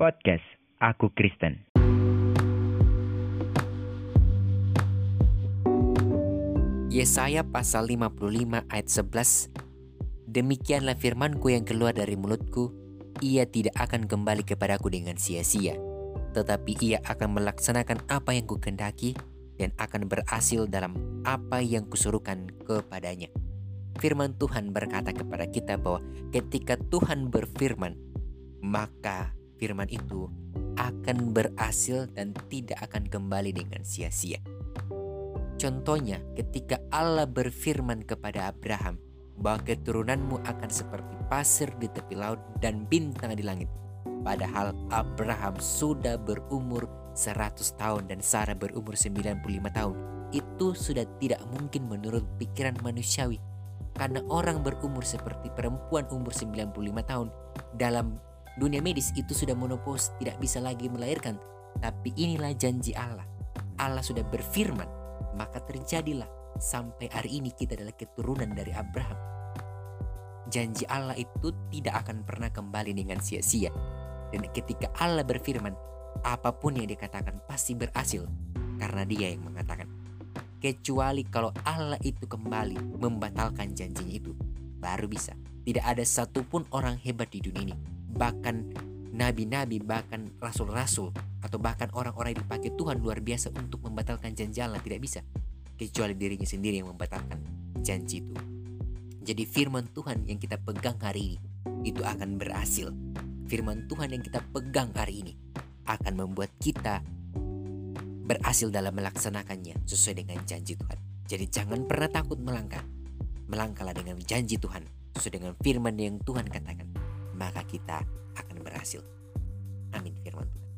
Podcast Aku Kristen. Yesaya pasal 55 ayat 11 Demikianlah firmanku yang keluar dari mulutku. Ia tidak akan kembali kepadaku dengan sia-sia. Tetapi ia akan melaksanakan apa yang kukendaki Dan akan berhasil dalam apa yang kusuruhkan kepadanya. Firman Tuhan berkata kepada kita bahwa ketika Tuhan berfirman Maka firman itu akan berhasil dan tidak akan kembali dengan sia-sia Contohnya, ketika Allah berfirman kepada Abraham bahwa keturunanmu akan seperti pasir di tepi laut dan bintang di langit. Padahal Abraham sudah berumur 100 tahun dan Sarah berumur 95 tahun. Itu sudah tidak mungkin menurut pikiran manusiawi. Karena orang berumur seperti perempuan umur 95 tahun dalam dunia medis itu sudah menopause tidak bisa lagi melahirkan. Tapi inilah janji Allah. Allah sudah berfirman maka terjadilah sampai hari ini kita adalah keturunan dari Abraham. Janji Allah itu tidak akan pernah kembali dengan sia-sia. Dan ketika Allah berfirman, apa pun yang dikatakan pasti berhasil karena dia yang mengatakan. Kecuali kalau Allah itu kembali membatalkan janjinya itu, baru bisa. Tidak ada satupun orang hebat di dunia ini. Bahkan nabi-nabi, bahkan rasul-rasul, atau bahkan orang-orang yang dipakai Tuhan luar biasa untuk membatalkan janji tidak bisa. Kecuali dirinya sendiri yang membatalkan janji itu. Jadi firman Tuhan yang kita pegang hari ini itu akan berhasil. Firman Tuhan yang kita pegang hari ini akan membuat kita berhasil dalam melaksanakannya sesuai dengan janji Tuhan. Jadi jangan pernah takut melangkah. Melangkahlah dengan janji Tuhan sesuai dengan firman yang Tuhan katakan maka kita akan berhasil. Amin firman Tuhan.